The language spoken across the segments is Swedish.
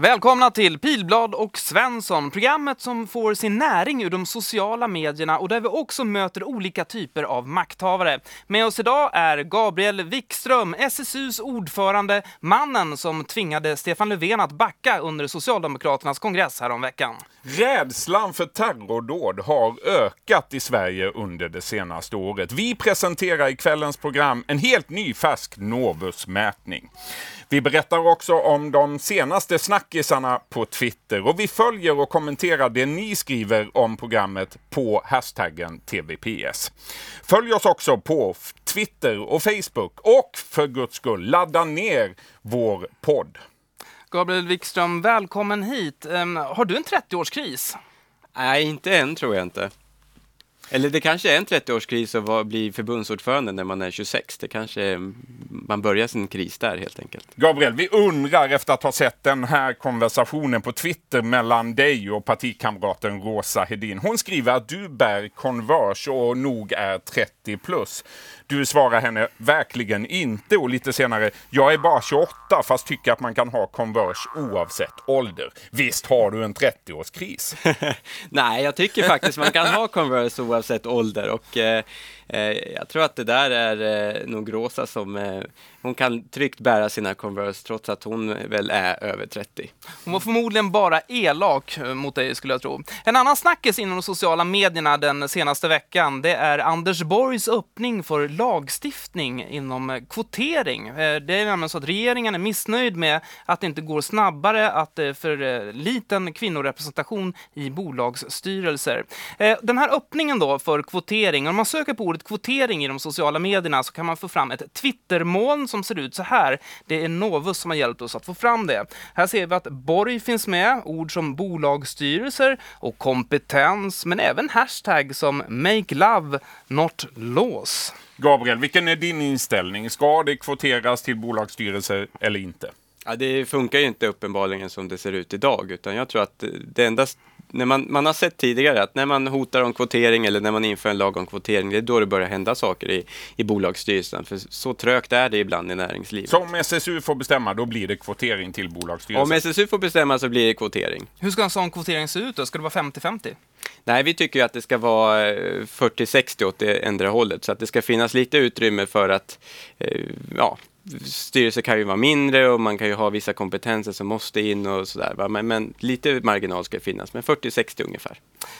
Välkomna till Pilblad och Svensson, programmet som får sin näring ur de sociala medierna och där vi också möter olika typer av makthavare. Med oss idag är Gabriel Wikström, SSUs ordförande, mannen som tvingade Stefan Löfven att backa under Socialdemokraternas kongress häromveckan. Rädslan för terrordåd har ökat i Sverige under det senaste året. Vi presenterar i kvällens program en helt ny färsk Novus-mätning. Vi berättar också om de senaste snackisarna på Twitter och vi följer och kommenterar det ni skriver om programmet på hashtaggen TVPS. Följ oss också på Twitter och Facebook och för guds skull ladda ner vår podd. Gabriel Wikström, välkommen hit. Um, har du en 30-årskris? Nej, inte än tror jag inte. Eller det kanske är en 30-årskris att bli förbundsordförande när man är 26. Det kanske är, man börjar sin kris där helt enkelt. Gabriel, vi undrar efter att ha sett den här konversationen på Twitter mellan dig och partikamraten Rosa Hedin. Hon skriver att du bär Converse och nog är 30 plus. Du svarar henne verkligen inte och lite senare, jag är bara 28 fast tycker att man kan ha Converse oavsett ålder. Visst har du en 30-årskris? Nej, jag tycker faktiskt man kan ha Converse oavsett ålder och eh, Eh, jag tror att det där är eh, nog Rosa som eh, hon kan tryggt bära sina Converse trots att hon väl är över 30. Hon var förmodligen bara elak eh, mot dig skulle jag tro. En annan snackis inom de sociala medierna den senaste veckan, det är Anders Borgs öppning för lagstiftning inom eh, kvotering. Eh, det är nämligen så att regeringen är missnöjd med att det inte går snabbare, att det är för liten kvinnorepresentation i bolagsstyrelser. Den här öppningen då för kvotering, om man söker på ordet ordet kvotering i de sociala medierna så kan man få fram ett Twittermoln som ser ut så här. Det är Novus som har hjälpt oss att få fram det. Här ser vi att Borg finns med, ord som bolagsstyrelser och kompetens, men även hashtag som make love, not laws. Gabriel, vilken är din inställning? Ska det kvoteras till bolagsstyrelser eller inte? Ja, det funkar ju inte uppenbarligen som det ser ut idag, utan jag tror att det enda när man, man har sett tidigare att när man hotar om kvotering eller när man inför en lag om kvotering, det är då det börjar hända saker i, i bolagsstyrelsen. För så trögt är det ibland i näringslivet. Så om SSU får bestämma, då blir det kvotering till bolagsstyrelsen? Om SSU får bestämma så blir det kvotering. Hur ska en sån kvotering se ut då? Ska det vara 50-50? Nej, vi tycker att det ska vara 40-60 åt det ändra hållet, så att det ska finnas lite utrymme för att eh, ja, styrelser kan ju vara mindre och man kan ju ha vissa kompetenser som måste in och sådär. Men, men lite marginal ska finnas, men 40-60 ungefär.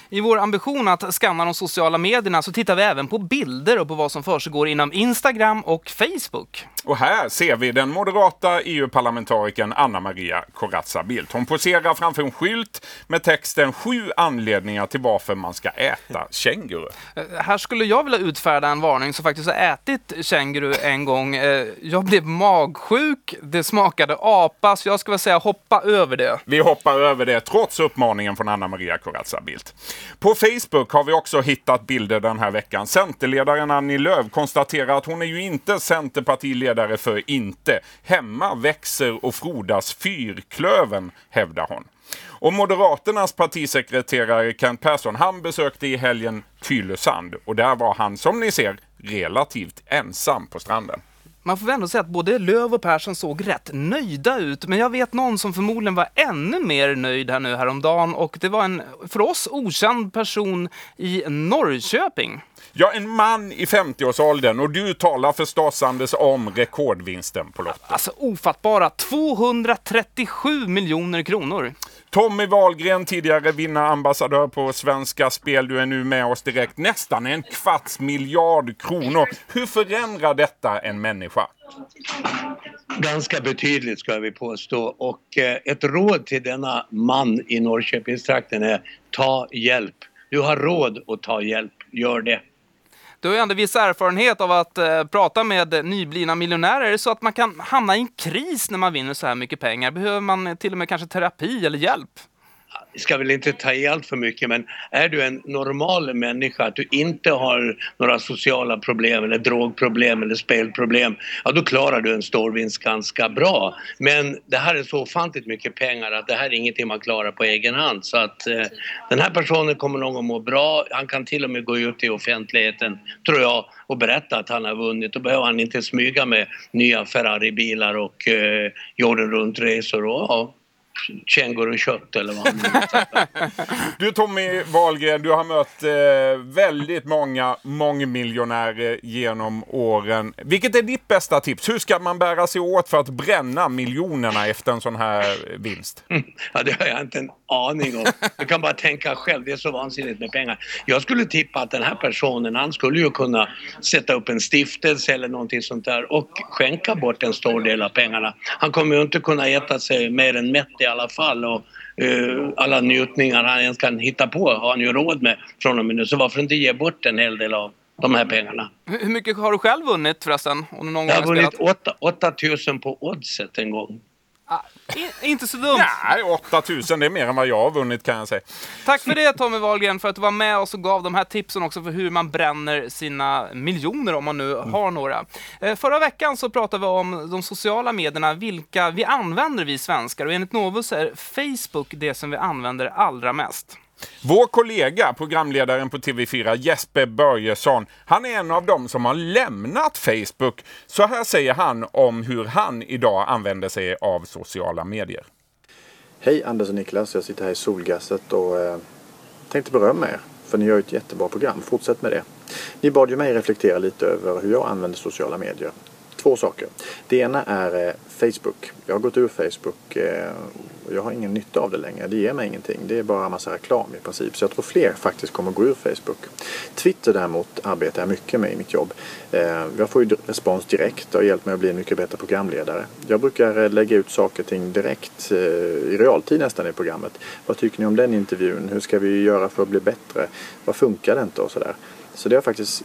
I vår ambition att skanna de sociala medierna så tittar vi även på bilder och på vad som försiggår inom Instagram och Facebook. Och här ser vi den moderata EU-parlamentarikern Anna Maria Corazza Bildt. Hon poserar framför en skylt med texten sju anledningar till varför man ska äta känguru. Eh, här skulle jag vilja utfärda en varning som faktiskt har ätit känguru en gång. Eh, jag blev magsjuk, det smakade apa, så jag skulle säga hoppa över det. Vi hoppar över det trots uppmaningen från Anna Maria Corazza Bildt. På Facebook har vi också hittat bilder den här veckan. Centerledaren Annie Lööf konstaterar att hon är ju inte Centerpartiledare för inte. Hemma växer och frodas fyrklöven, hävdar hon. Och Moderaternas partisekreterare Kent Persson, han besökte i helgen Tylösand och där var han, som ni ser, relativt ensam på stranden man får väl ändå säga att både Löv och Persson såg rätt nöjda ut, men jag vet någon som förmodligen var ännu mer nöjd här nu häromdagen och det var en för oss okänd person i Norrköping. Ja, en man i 50-årsåldern och du talar förstås Anders om rekordvinsten på Lotto. Alltså ofattbara 237 miljoner kronor. Tommy Wahlgren, tidigare vinnarambassadör på Svenska Spel. Du är nu med oss direkt. Nästan en kvarts miljard kronor. Hur förändrar detta en människa? Ganska betydligt ska vi påstå och eh, ett råd till denna man i Norrköpingstrakten är ta hjälp. Du har råd att ta hjälp, gör det. Du har ju ändå viss erfarenhet av att eh, prata med nyblivna miljonärer. Är det så att man kan hamna i en kris när man vinner så här mycket pengar? Behöver man till och med kanske terapi eller hjälp? Ska väl inte ta i allt för mycket men är du en normal människa, att du inte har några sociala problem eller drogproblem eller spelproblem, ja då klarar du en storvinst ganska bra. Men det här är så ofantligt mycket pengar att det här är ingenting man klarar på egen hand. Så att eh, den här personen kommer nog att må bra. Han kan till och med gå ut i offentligheten, tror jag, och berätta att han har vunnit. Då behöver han inte smyga med nya Ferrari-bilar och eh, jorden runt-resor. Och, ja, kängurukött eller vad Du Tommy Wahlgren, du har mött eh, väldigt många mångmiljonärer genom åren. Vilket är ditt bästa tips? Hur ska man bära sig åt för att bränna miljonerna efter en sån här vinst? Ja, det har jag inte en aning om. Du kan bara tänka själv, det är så vansinnigt med pengar. Jag skulle tippa att den här personen, han skulle ju kunna sätta upp en stiftelse eller någonting sånt där och skänka bort en stor del av pengarna. Han kommer ju inte kunna äta sig mer än mätt i alla fall och uh, alla njutningar han ens kan hitta på har han ju råd med från och med nu. Så varför inte ge bort en hel del av de här pengarna? Hur mycket har du själv vunnit förresten? Om du någon jag har vunnit spelat? 8000 på oddset en gång. Ah, i- inte så dumt. Nej, 8000 det är mer än vad jag har vunnit kan jag säga. Tack för det Tommy Wahlgren, för att du var med oss och gav de här tipsen också för hur man bränner sina miljoner om man nu har några. Eh, Förra veckan så pratade vi om de sociala medierna, vilka vi använder vi svenskar och enligt Novus är Facebook det som vi använder allra mest. Vår kollega, programledaren på TV4, Jesper Börjesson, han är en av dem som har lämnat Facebook. Så här säger han om hur han idag använder sig av sociala medier. Hej Anders och Niklas, jag sitter här i Solgasset och eh, tänkte berömma er. För ni gör ett jättebra program, fortsätt med det. Ni bad ju mig reflektera lite över hur jag använder sociala medier. Två saker. Det ena är eh, Facebook. Jag har gått ur Facebook eh, och jag har ingen nytta av det längre. Det ger mig ingenting. Det är bara en massa reklam i princip. Så jag tror fler faktiskt kommer gå ur Facebook. Twitter däremot arbetar jag mycket med i mitt jobb. Eh, jag får ju respons direkt och har hjälpt mig att bli en mycket bättre programledare. Jag brukar lägga ut saker och ting direkt i realtid nästan i programmet. Vad tycker ni om den intervjun? Hur ska vi göra för att bli bättre? Vad funkar det inte och sådär. Så det har faktiskt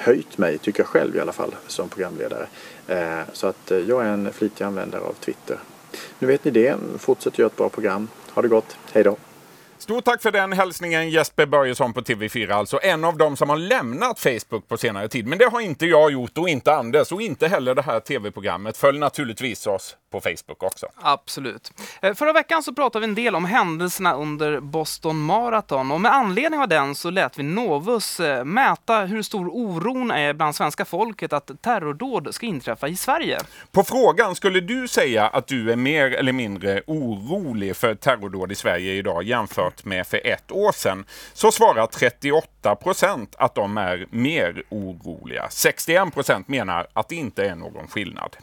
höjt mig, tycker jag själv i alla fall, som programledare. Eh, Så att eh, jag är en flitig användare av Twitter. Nu vet ni det. Fortsätt göra ett bra program. Ha det gott. Hej då! Stort tack för den hälsningen Jesper Börjesson på TV4, alltså en av dem som har lämnat Facebook på senare tid. Men det har inte jag gjort och inte Anders och inte heller det här TV-programmet. Följ naturligtvis oss på Facebook också. Absolut. Eh, Förra veckan så pratade vi en del om händelserna under Boston Marathon och med anledning av den så lät vi Novus eh, mäta hur stor oron är bland svenska folket att terrordåd ska inträffa i Sverige. På frågan, skulle du säga att du är mer eller mindre orolig för terrordåd i Sverige idag jämfört med för ett år sedan? Så svarar 38 procent att de är mer oroliga. 61 procent menar att det inte är någon skillnad.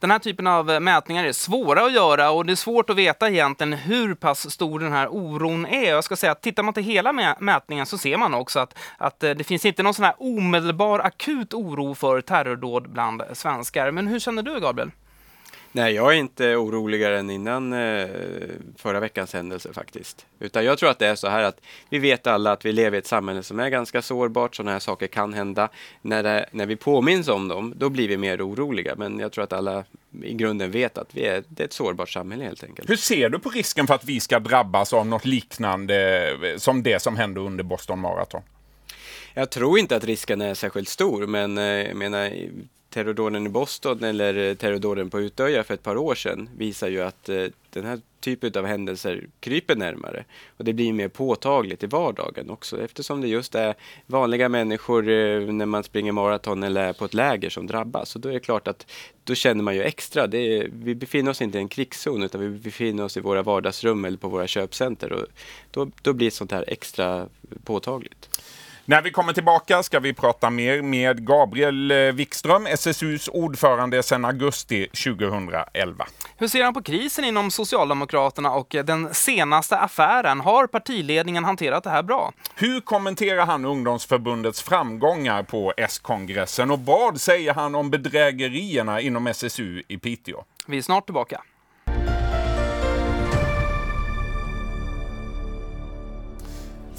Den här typen av mätningar är svåra att göra och det är svårt att veta egentligen hur pass stor den här oron är. Jag ska säga att tittar man till hela mätningen så ser man också att, att eh, det finns inte någon sån här omedelbar akut oro för terrordåd bland svenskar. Men hur känner du Gabriel? Nej, jag är inte oroligare än innan eh, förra veckans händelse faktiskt. Utan jag tror att det är så här att vi vet alla att vi lever i ett samhälle som är ganska sårbart. Sådana här saker kan hända. När, det, när vi påminns om dem, då blir vi mer oroliga. Men jag tror att alla i grunden vet att vi är, det är ett sårbart samhälle helt enkelt. Hur ser du på risken för att vi ska drabbas av något liknande som det som hände under Boston Marathon? Jag tror inte att risken är särskilt stor, men eh, jag menar terrordåden i Boston eller eh, terrordåden på Utöja för ett par år sedan visar ju att eh, den här typen av händelser kryper närmare. Och det blir mer påtagligt i vardagen också eftersom det just är vanliga människor eh, när man springer maraton eller är på ett läger som drabbas. Och då är det klart att då känner man ju extra. Det är, vi befinner oss inte i en krigszon utan vi befinner oss i våra vardagsrum eller på våra köpcenter. Och då, då blir sånt här extra påtagligt. När vi kommer tillbaka ska vi prata mer med Gabriel eh, Wikström, SSUs ordförande sedan augusti 2011. Hur ser han på krisen inom Socialdemokraterna och eh, den senaste affären? Har partiledningen hanterat det här bra? Hur kommenterar han ungdomsförbundets framgångar på S-kongressen och vad säger han om bedrägerierna inom SSU i Piteå? Vi är snart tillbaka.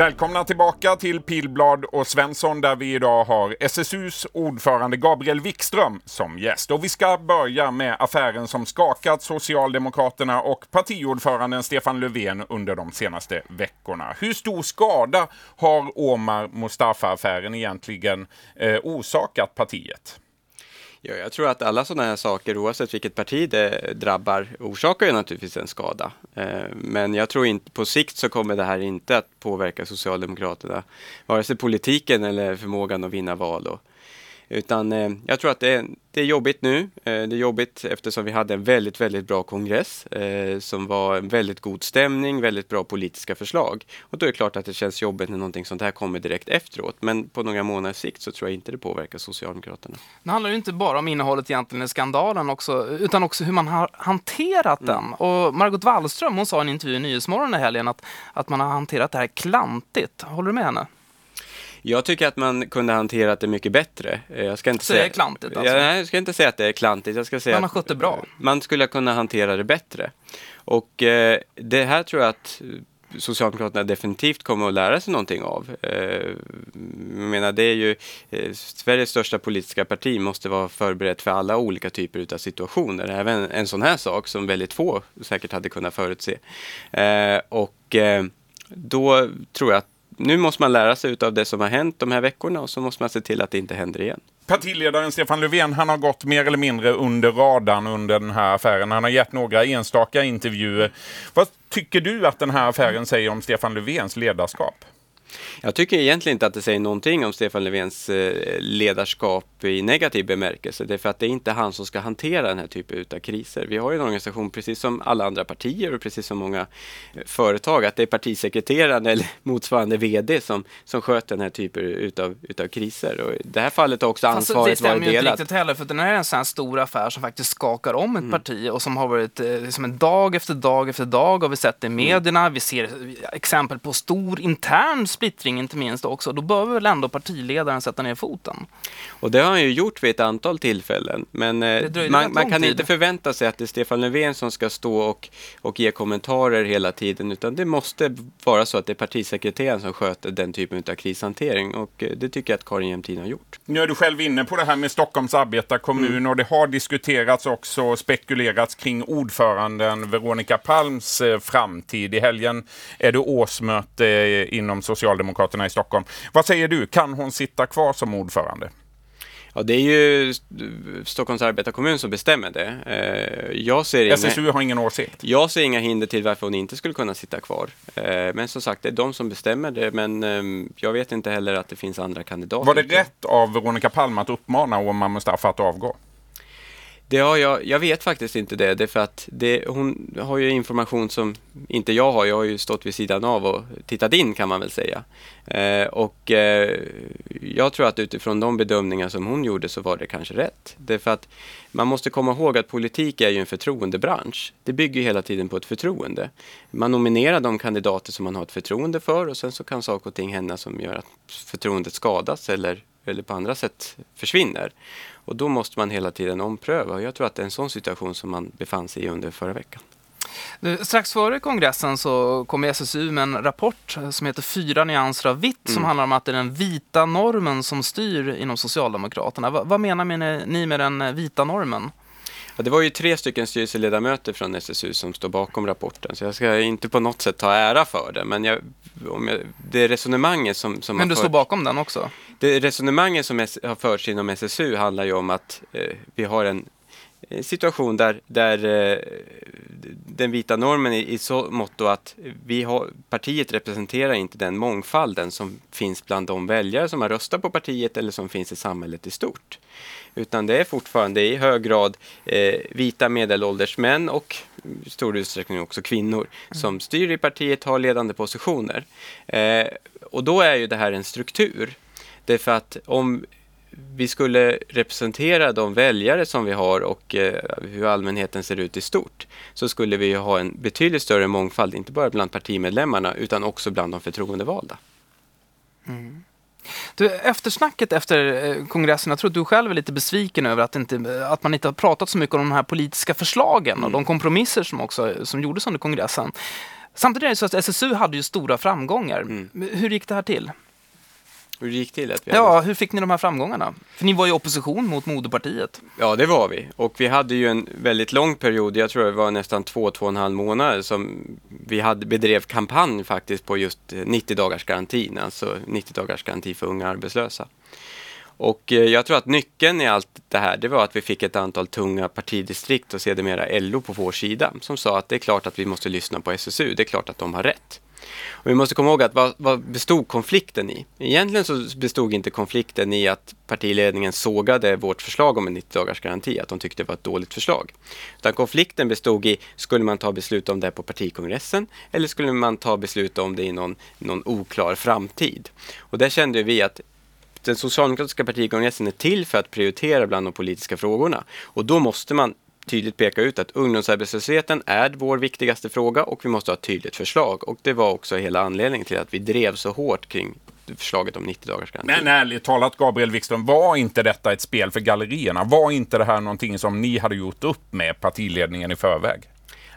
Välkomna tillbaka till Pilblad och Svensson där vi idag har SSUs ordförande Gabriel Wikström som gäst. Och vi ska börja med affären som skakat Socialdemokraterna och partiordföranden Stefan Löfven under de senaste veckorna. Hur stor skada har Omar Mustafa-affären egentligen eh, orsakat partiet? Ja, jag tror att alla sådana här saker, oavsett vilket parti det drabbar, orsakar ju naturligtvis en skada. Eh, men jag tror inte på sikt så kommer det här inte att påverka Socialdemokraterna, vare sig politiken eller förmågan att vinna val. Och utan eh, jag tror att det är, det är jobbigt nu. Eh, det är jobbigt eftersom vi hade en väldigt, väldigt bra kongress eh, som var en väldigt god stämning, väldigt bra politiska förslag. Och då är det klart att det känns jobbigt när någonting sånt här kommer direkt efteråt. Men på några månaders sikt så tror jag inte det påverkar Socialdemokraterna. Det handlar ju inte bara om innehållet egentligen i skandalen också, utan också hur man har hanterat mm. den. Och Margot Wallström hon sa i en intervju i Nyhetsmorgon i helgen att, att man har hanterat det här klantigt. Håller du med henne? Jag tycker att man kunde hanterat det mycket bättre. Eh, jag ska inte så säga... det är klantigt alltså? Jag, jag ska inte säga att det är klantigt. Jag ska säga man har skött det bra? Man skulle kunna hantera det bättre. Och eh, det här tror jag att Socialdemokraterna definitivt kommer att lära sig någonting av. Eh, jag menar, det är ju eh, Sveriges största politiska parti måste vara förberett för alla olika typer av situationer. Även en sån här sak som väldigt få säkert hade kunnat förutse. Och då tror jag att nu måste man lära sig av det som har hänt de här veckorna och så måste man se till att det inte händer igen. Partiledaren Stefan Löfven han har gått mer eller mindre under radarn under den här affären. Han har gett några enstaka intervjuer. Vad tycker du att den här affären säger om Stefan Löfvens ledarskap? Jag tycker egentligen inte att det säger någonting om Stefan Löfvens eh, ledarskap i negativ bemärkelse. Det är för att det är inte han som ska hantera den här typen av kriser. Vi har ju en organisation precis som alla andra partier och precis som många eh, företag att det är partisekreteraren eller motsvarande VD som, som sköter den här typen utav, utav kriser. Och I det här fallet har också ansvaret varit delat. Det stämmer ju inte riktigt heller för den är en sån här stor affär som faktiskt skakar om ett mm. parti och som har varit eh, som en dag efter dag efter dag har vi sett i mm. medierna. Mm. Vi ser exempel på stor intern splittring inte minst också. Då bör väl ändå partiledaren sätta ner foten? Och det har han ju gjort vid ett antal tillfällen. Men eh, man, man, kan tid. inte förvänta sig att det är Stefan Löfven som ska stå och, och ge kommentarer hela tiden. Utan det måste vara så att det är partisekreteraren som sköter den typen av krishantering. Och eh, det tycker jag att Karin Jämtin har gjort. Nu är du själv inne på det här med Stockholms arbetarkommun mm. och det har diskuterats också spekulerats kring ordföranden Veronica Palms eh, framtid. I helgen är det årsmöte inom Socialdemokraterna Socialdemokraterna i Stockholm. Vad säger du, kan hon sitta kvar som ordförande? Ja, det är ju Stockholms arbetarkommun som bestämmer det. Eh, jag ser inga, SSU har ingen åsikt? Jag ser inga hinder till varför hon inte skulle kunna sitta kvar. Eh, men som sagt, det är de som bestämmer det. Men ehm, jag vet inte heller att det finns andra kandidater. Var det rätt av Veronica Palm att uppmana Omar Mustafa att avgå? Det har jag, jag vet faktiskt inte det, det är för att det, hon har ju information som inte jag har. Jag har ju stått vid sidan av och tittat in kan man väl säga. Eh, och eh, jag tror att utifrån de bedömningar som hon gjorde så var det kanske rätt. Det är för att man måste komma ihåg att politik är ju en förtroendebransch. Det bygger hela tiden på ett förtroende. Man nominerar de kandidater som man har ett förtroende för och sen så kan saker och ting hända som gör att förtroendet skadas eller, eller på andra sätt försvinner. Och då måste man hela tiden ompröva. Och jag tror att det är en sån situation som man befann sig i under förra veckan. Strax före kongressen så kom SSU med en rapport som heter Fyra nyanser av vitt mm. som handlar om att det är den vita normen som styr inom Socialdemokraterna. V vad menar ni med den vita normen? Ja, det var ju tre stycken styrelseledamöter från SSU som står bakom rapporten, så jag ska inte på något sätt ta ära för det. Men jag, jag, det resonemanget som... som men du står bakom den också? Det resonemanget som har förts inom SSU handlar ju om att eh, vi har en situation där, där eh, den vita normen i, i så mått att vi har, partiet representerar inte den mångfalden som finns bland de väljare som har röstat på partiet eller som finns i samhället i stort. Utan det är fortfarande i hög grad eh, vita medelålders män och i stor utsträckning också kvinnor mm. som styr i partiet, har ledande positioner. Eh, och då är ju det här en struktur. Därför att om vi skulle representera de väljare som vi har och eh, hur allmänheten ser ut i stort så skulle vi ha en betydligt större mångfald, inte bara bland partimedlemmarna utan också bland de förtroendevalda. Mm. Du, eftersnacket efter eh, kongressen, jag tror att du själv är lite besviken över att, inte, att man inte har pratat så mycket om de här politiska förslagen mm. och de kompromisser som också som gjordes under kongressen. Samtidigt är det så att SSU hade ju stora framgångar. Mm. Hur gick det här till? Hur det gick till? Att vi Ja, hade... hur fick ni de här framgångarna? För ni var i opposition mot moderpartiet. ja, det var vi. Och vi hade ju en väldigt lång period, jag tror det var nästan två, två och en halv månader som vi hade, bedrev kampanj faktiskt på just 90 dagars garantin, alltså 90 dagars garanti för unga arbetslösa. Och eh, jag tror att nyckeln i allt det här, det var att vi fick ett antal tunga partidistrikt och sedermera LO på vår sida som sa att det är klart att vi måste lyssna på SSU, det är klart att de har rätt. Och vi måste komma ihåg att vad, vad bestod konflikten i? Egentligen så bestod inte konflikten i att partiledningen sågade vårt förslag om en 90 dagars garanti, att de tyckte det var ett dåligt förslag. Utan konflikten bestod i, skulle man ta beslut om det på partikongressen eller skulle man ta beslut om det i någon, någon oklar framtid? Och där kände vi att den socialdemokratiska partikongressen är till för att prioritera bland de politiska frågorna. Och då måste man tydligt peka ut att ungdomsarbetslösheten är vår viktigaste fråga och vi måste ha ett tydligt förslag. Och det var också hela anledningen till att vi drev så hårt kring förslaget om 90 dagars garanti. Men ärligt talat, Gabriel Wikström, var inte detta ett spel för gallerierna? Var inte det här någonting som ni hade gjort upp med partiledningen i förväg?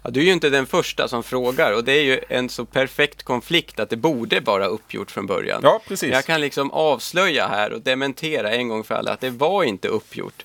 Ja, du är ju inte den första som frågar och det är ju en så perfekt konflikt att det borde vara uppgjort från början. Ja, precis. Jag kan liksom avslöja här och dementera en gång för alla att det var inte uppgjort.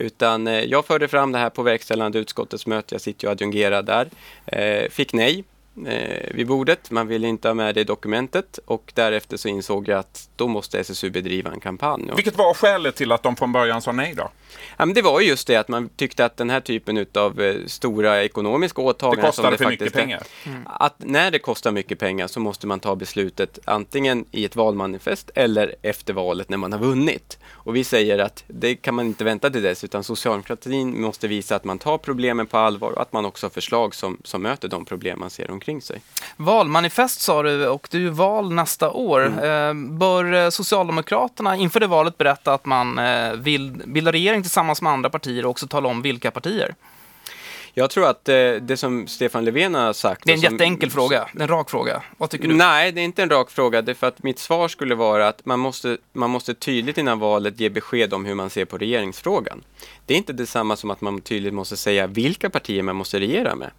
Utan eh, jag förde fram det här på verkställande utskottets möte, jag sitter ju adjungerad där. Eh, fick nej eh, vid bordet, man ville inte ha med det i dokumentet och därefter så insåg jag att då måste SSU bedriva en kampanj. Vilket var skälet till att de från början sa nej då? ja, men det var ju just det att man tyckte att den här typen av eh, stora ekonomiska Det åtaganden kostade som för mycket pengar. att när det kostar mycket pengar så måste man ta beslutet antingen i ett valmanifest eller efter valet när man har vunnit. Och vi säger att det kan man inte vänta till dess utan socialdemokratin måste visa att man tar problemen på allvar och att man också har förslag som, som möter de problem man ser omkring sig. Valmanifest sa du och det är ju val nästa år. Eh, bör eh, Socialdemokraterna inför det valet berätta att man eh, vill bilda regering tillsammans med andra partier och också tala om vilka partier? Jag tror att det som Stefan Löfven har sagt... Det är en som- jätteenkel fråga, en rak fråga. Vad tycker du? Nej, det är inte en rak fråga. Det är för att mitt svar skulle vara att man måste, man måste tydligt innan valet ge besked om hur man ser på regeringsfrågan. Det är inte detsamma som att man tydligt måste säga vilka partier man måste regera med.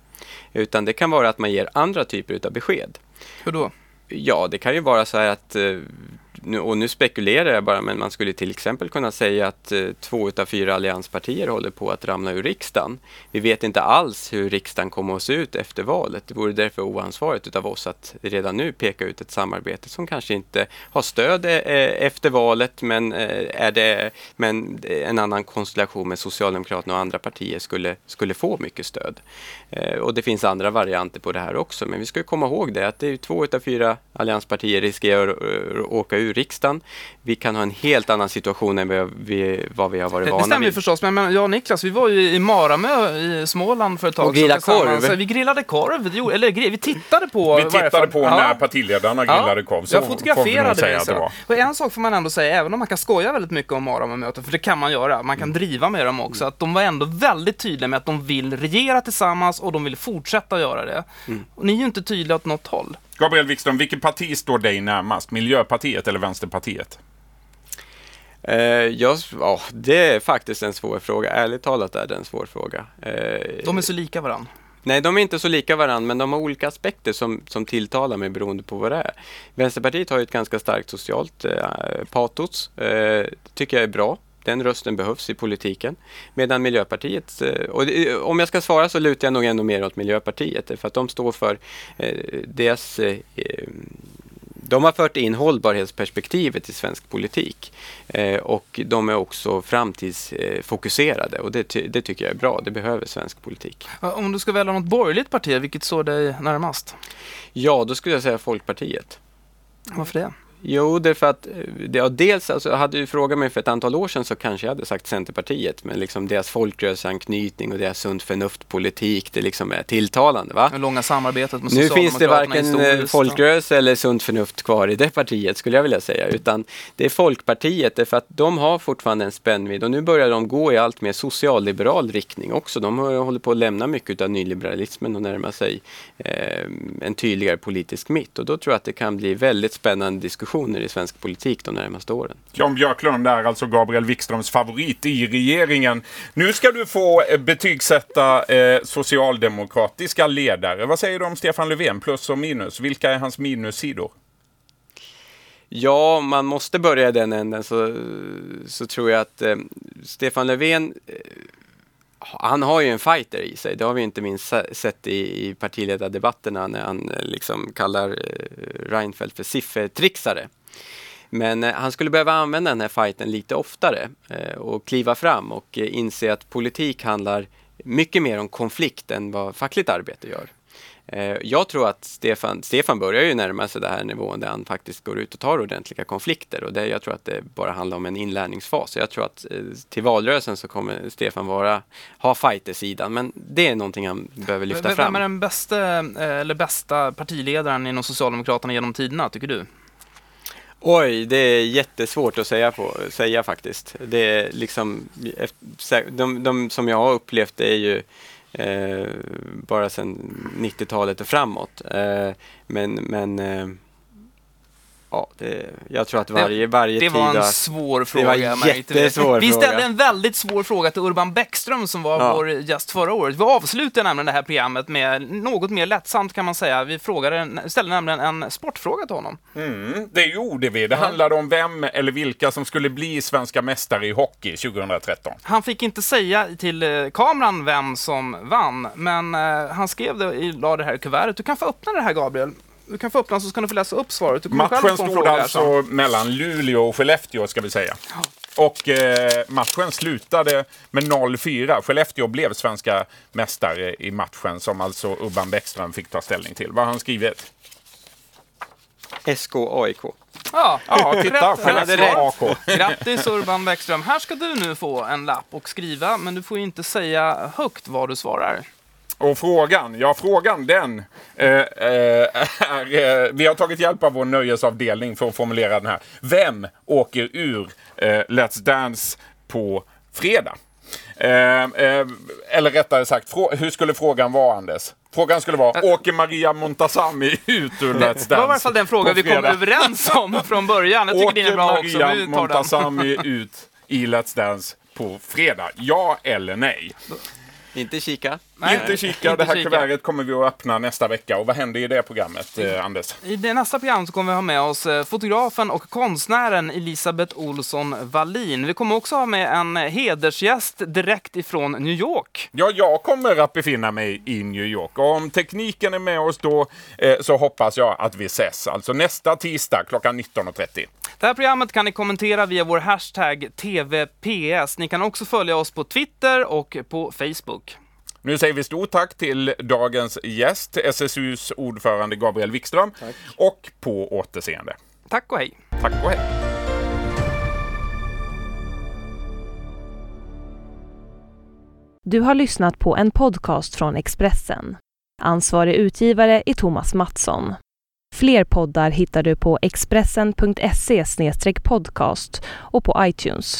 Utan det kan vara att man ger andra typer av besked. Hur då? Ja, det kan ju vara så här att, eh, nu- och nu spekulerar jag bara, men man skulle till exempel kunna säga att eh, två utav fyra allianspartier håller på att ramla ur riksdagen. Vi vet inte alls hur riksdagen kommer att se ut efter valet. Det vore därför oansvarigt utav oss att redan nu peka ut ett samarbete som kanske inte har stöd eh, eh efter valet, men, eh, är det, men en annan konstellation med Socialdemokraterna och andra partier skulle, skulle få mycket stöd. Eh, och det finns andra varianter på det här också, men vi ska komma ihåg det att det är två utav fyra allianspartier riskerar att åka ur riksdagen. Vi kan ha en helt annan situation än vad vi, vad vi har varit Det, det vana stämmer ju vid. förstås, men, men jag och Niklas, vi var ju i Maramö i Småland för ett tag Och grillade sedan korv. Vi grillade korv, det gjorde- eller vi tittade på Vi tittade på Ja. när partiledarna grillade korv. Så jag får vi nog fotograferade säga det. det var. Och en sak får man ändå säga, även om man kan skoja väldigt mycket om Maramö-möten, för det kan man göra, man kan driva med dem också, att de var ändå väldigt tydliga med att de vill regera tillsammans och de vill fortsätta göra det. Och ni är ju inte tydliga åt något håll. Gabriel Wikström, vilket parti står dig närmast? Miljöpartiet eller Vänsterpartiet? Eh, jag, ja, det är faktiskt en svår fråga. Ärligt talat är det en svår fråga. Eh, De är så lika varandra. Nej, de är inte så lika varandra, men de har olika aspekter som, som tilltalar mig beroende på vad det är. Vänsterpartiet har ju ett ganska starkt socialt eh, patos. Eh, tycker jag är bra. Den rösten behövs i politiken. Medan Miljöpartiet, eh, och det- om jag ska svara så lutar jag nog ändå mer åt Miljöpartiet, för att de står för eh, deras de har fört in hållbarhetsperspektivet i svensk politik eh, och de är också framtidsfokuserade och det, ty- det tycker jag är bra. Det behöver svensk politik. Om du ska välja något borgerligt parti, vilket står dig närmast? Ja, då skulle jag säga Folkpartiet. Varför det? Jo, det är för att, eh, ja, dels, alltså, hade du frågat mig för ett antal år sedan så kanske jag hade sagt Centerpartiet, men liksom deras folkrörelseanknytning och deras sunt förnuft-politik, det liksom är tilltalande. Va? Det långa samarbetet med Nu finns det varken eh, folkrörelse eller sunt förnuft kvar i det partiet skulle jag vilja säga, utan det är Folkpartiet därför att de har fortfarande en spännvidd och nu börjar de gå i allt mer socialliberal riktning också. De håller på att lämna mycket av nyliberalismen och närma sig eh, en tydligare politisk mitt och då tror jag att det kan bli väldigt spännande diskussion positioner i svensk politik de närmaste åren. Jan Björklund är alltså Gabriel Wikströms favorit i regeringen. Nu ska du få eh, betygsätta eh, socialdemokratiska ledare. Vad säger du om Stefan Löfven? Plus och minus. Vilka är hans minussidor? Ja, man måste börja i den änden så, så tror jag att eh, Stefan Löfven eh, han har ju en fighter i sig. Det har vi inte minst sett i, i partiledardebatterna när han eh, liksom kallar eh, Reinfeldt för siffertrixare. Men eh, han skulle behöva använda den här fighten lite oftare och kliva fram och inse att politik handlar mycket mer om konflikt än vad fackligt arbete gör. Eh, jag tror att Stefan, Stefan börjar ju närma sig den här nivån där han faktiskt går ut och tar ordentliga konflikter och det, jag tror att det bara handlar om en inlärningsfas. Jag tror att eh, till valrörelsen så kommer Stefan vara, ha fightersidan men det är någonting han behöver lyfta fram. Vem är den bästa, eh, eller bästa partiledaren inom Socialdemokraterna genom tiderna, tycker du? Oj, det är jättesvårt att säga, på, säga faktiskt. Det är liksom, de, de som jag har upplevt det är ju Eh, bara sedan 90-talet och framåt. Eh, men men eh, Ja, det, jag tror att varje, varje Det var en svår fråga. Det var jättesvår Vi ställde en väldigt svår fråga till Urban Bäckström som var ja. vår gäst förra året. Vi avslutade nämligen det här programmet med något mer lättsamt kan man säga. Vi frågade, ställde nämligen en sportfråga till honom. Mm, det gjorde vi. Det ja. handlade om vem eller vilka som skulle bli svenska mästare i hockey 2013. Han fick inte säga till eh, kameran vem som vann, men uh, han skrev det, la det här i kuvertet. Du kan få öppna det här Gabriel du kan få öppna så ska du få läsa upp svaret. Du matchen stod alltså mellan Luleå och Skellefteå ska vi säga. Och eh, matchen slutade med 0-4. Skellefteå blev svenska mästare i matchen som alltså Urban Bäckström fick ta ställning till. Vad har han skrivit? SKAIK. Ja, ja titta. Skellefteå AK. Grattis Urban Bäckström. Här ska du nu få en lapp och skriva, men du får inte säga högt vad du svarar. Och frågan, ja frågan den eh, eh, är, eh, vi har tagit hjälp av vår nöjesavdelning för att formulera den här. Vem åker ur eh, Let's Dance på fredag? Eh, eh, eller rättare sagt, hur skulle frågan vara Anders? Frågan skulle vara, åker Maria Montazami ut ur Let's Dance? Det var i alla fall den frågan vi kom överens om från början. Jag tycker åker är bra Maria också. Montazami ut i Let's Dance på fredag? Ja eller nej? Inte kika. Nej, inte kika. det här kika. kuvertet kommer vi att öppna nästa vecka. Och vad händer i det programmet, eh, Anders? I det nästa program så kommer vi ha med oss eh, fotografen och konstnären Elisabeth Olsson Wallin. Vi kommer också ha med en hedersgäst direkt ifrån New York. Ja, jag kommer att befinna mig i New York. Och om tekniken är med oss då eh, så hoppas jag att vi ses. Alltså nästa tisdag klockan 19.30. Det här programmet kan ni kommentera via vår hashtag TVPS. Ni kan också följa oss på Twitter och på Facebook. Nu säger vi stort tack till dagens gäst, SSUs ordförande Gabriel Wikström. Tack. Och på återseende. Tack och hej. Tack och hej. Du har lyssnat på en podcast från Expressen. Ansvarig utgivare är Thomas Mattsson. Fler poddar hittar du på expressen.se podcast och på iTunes.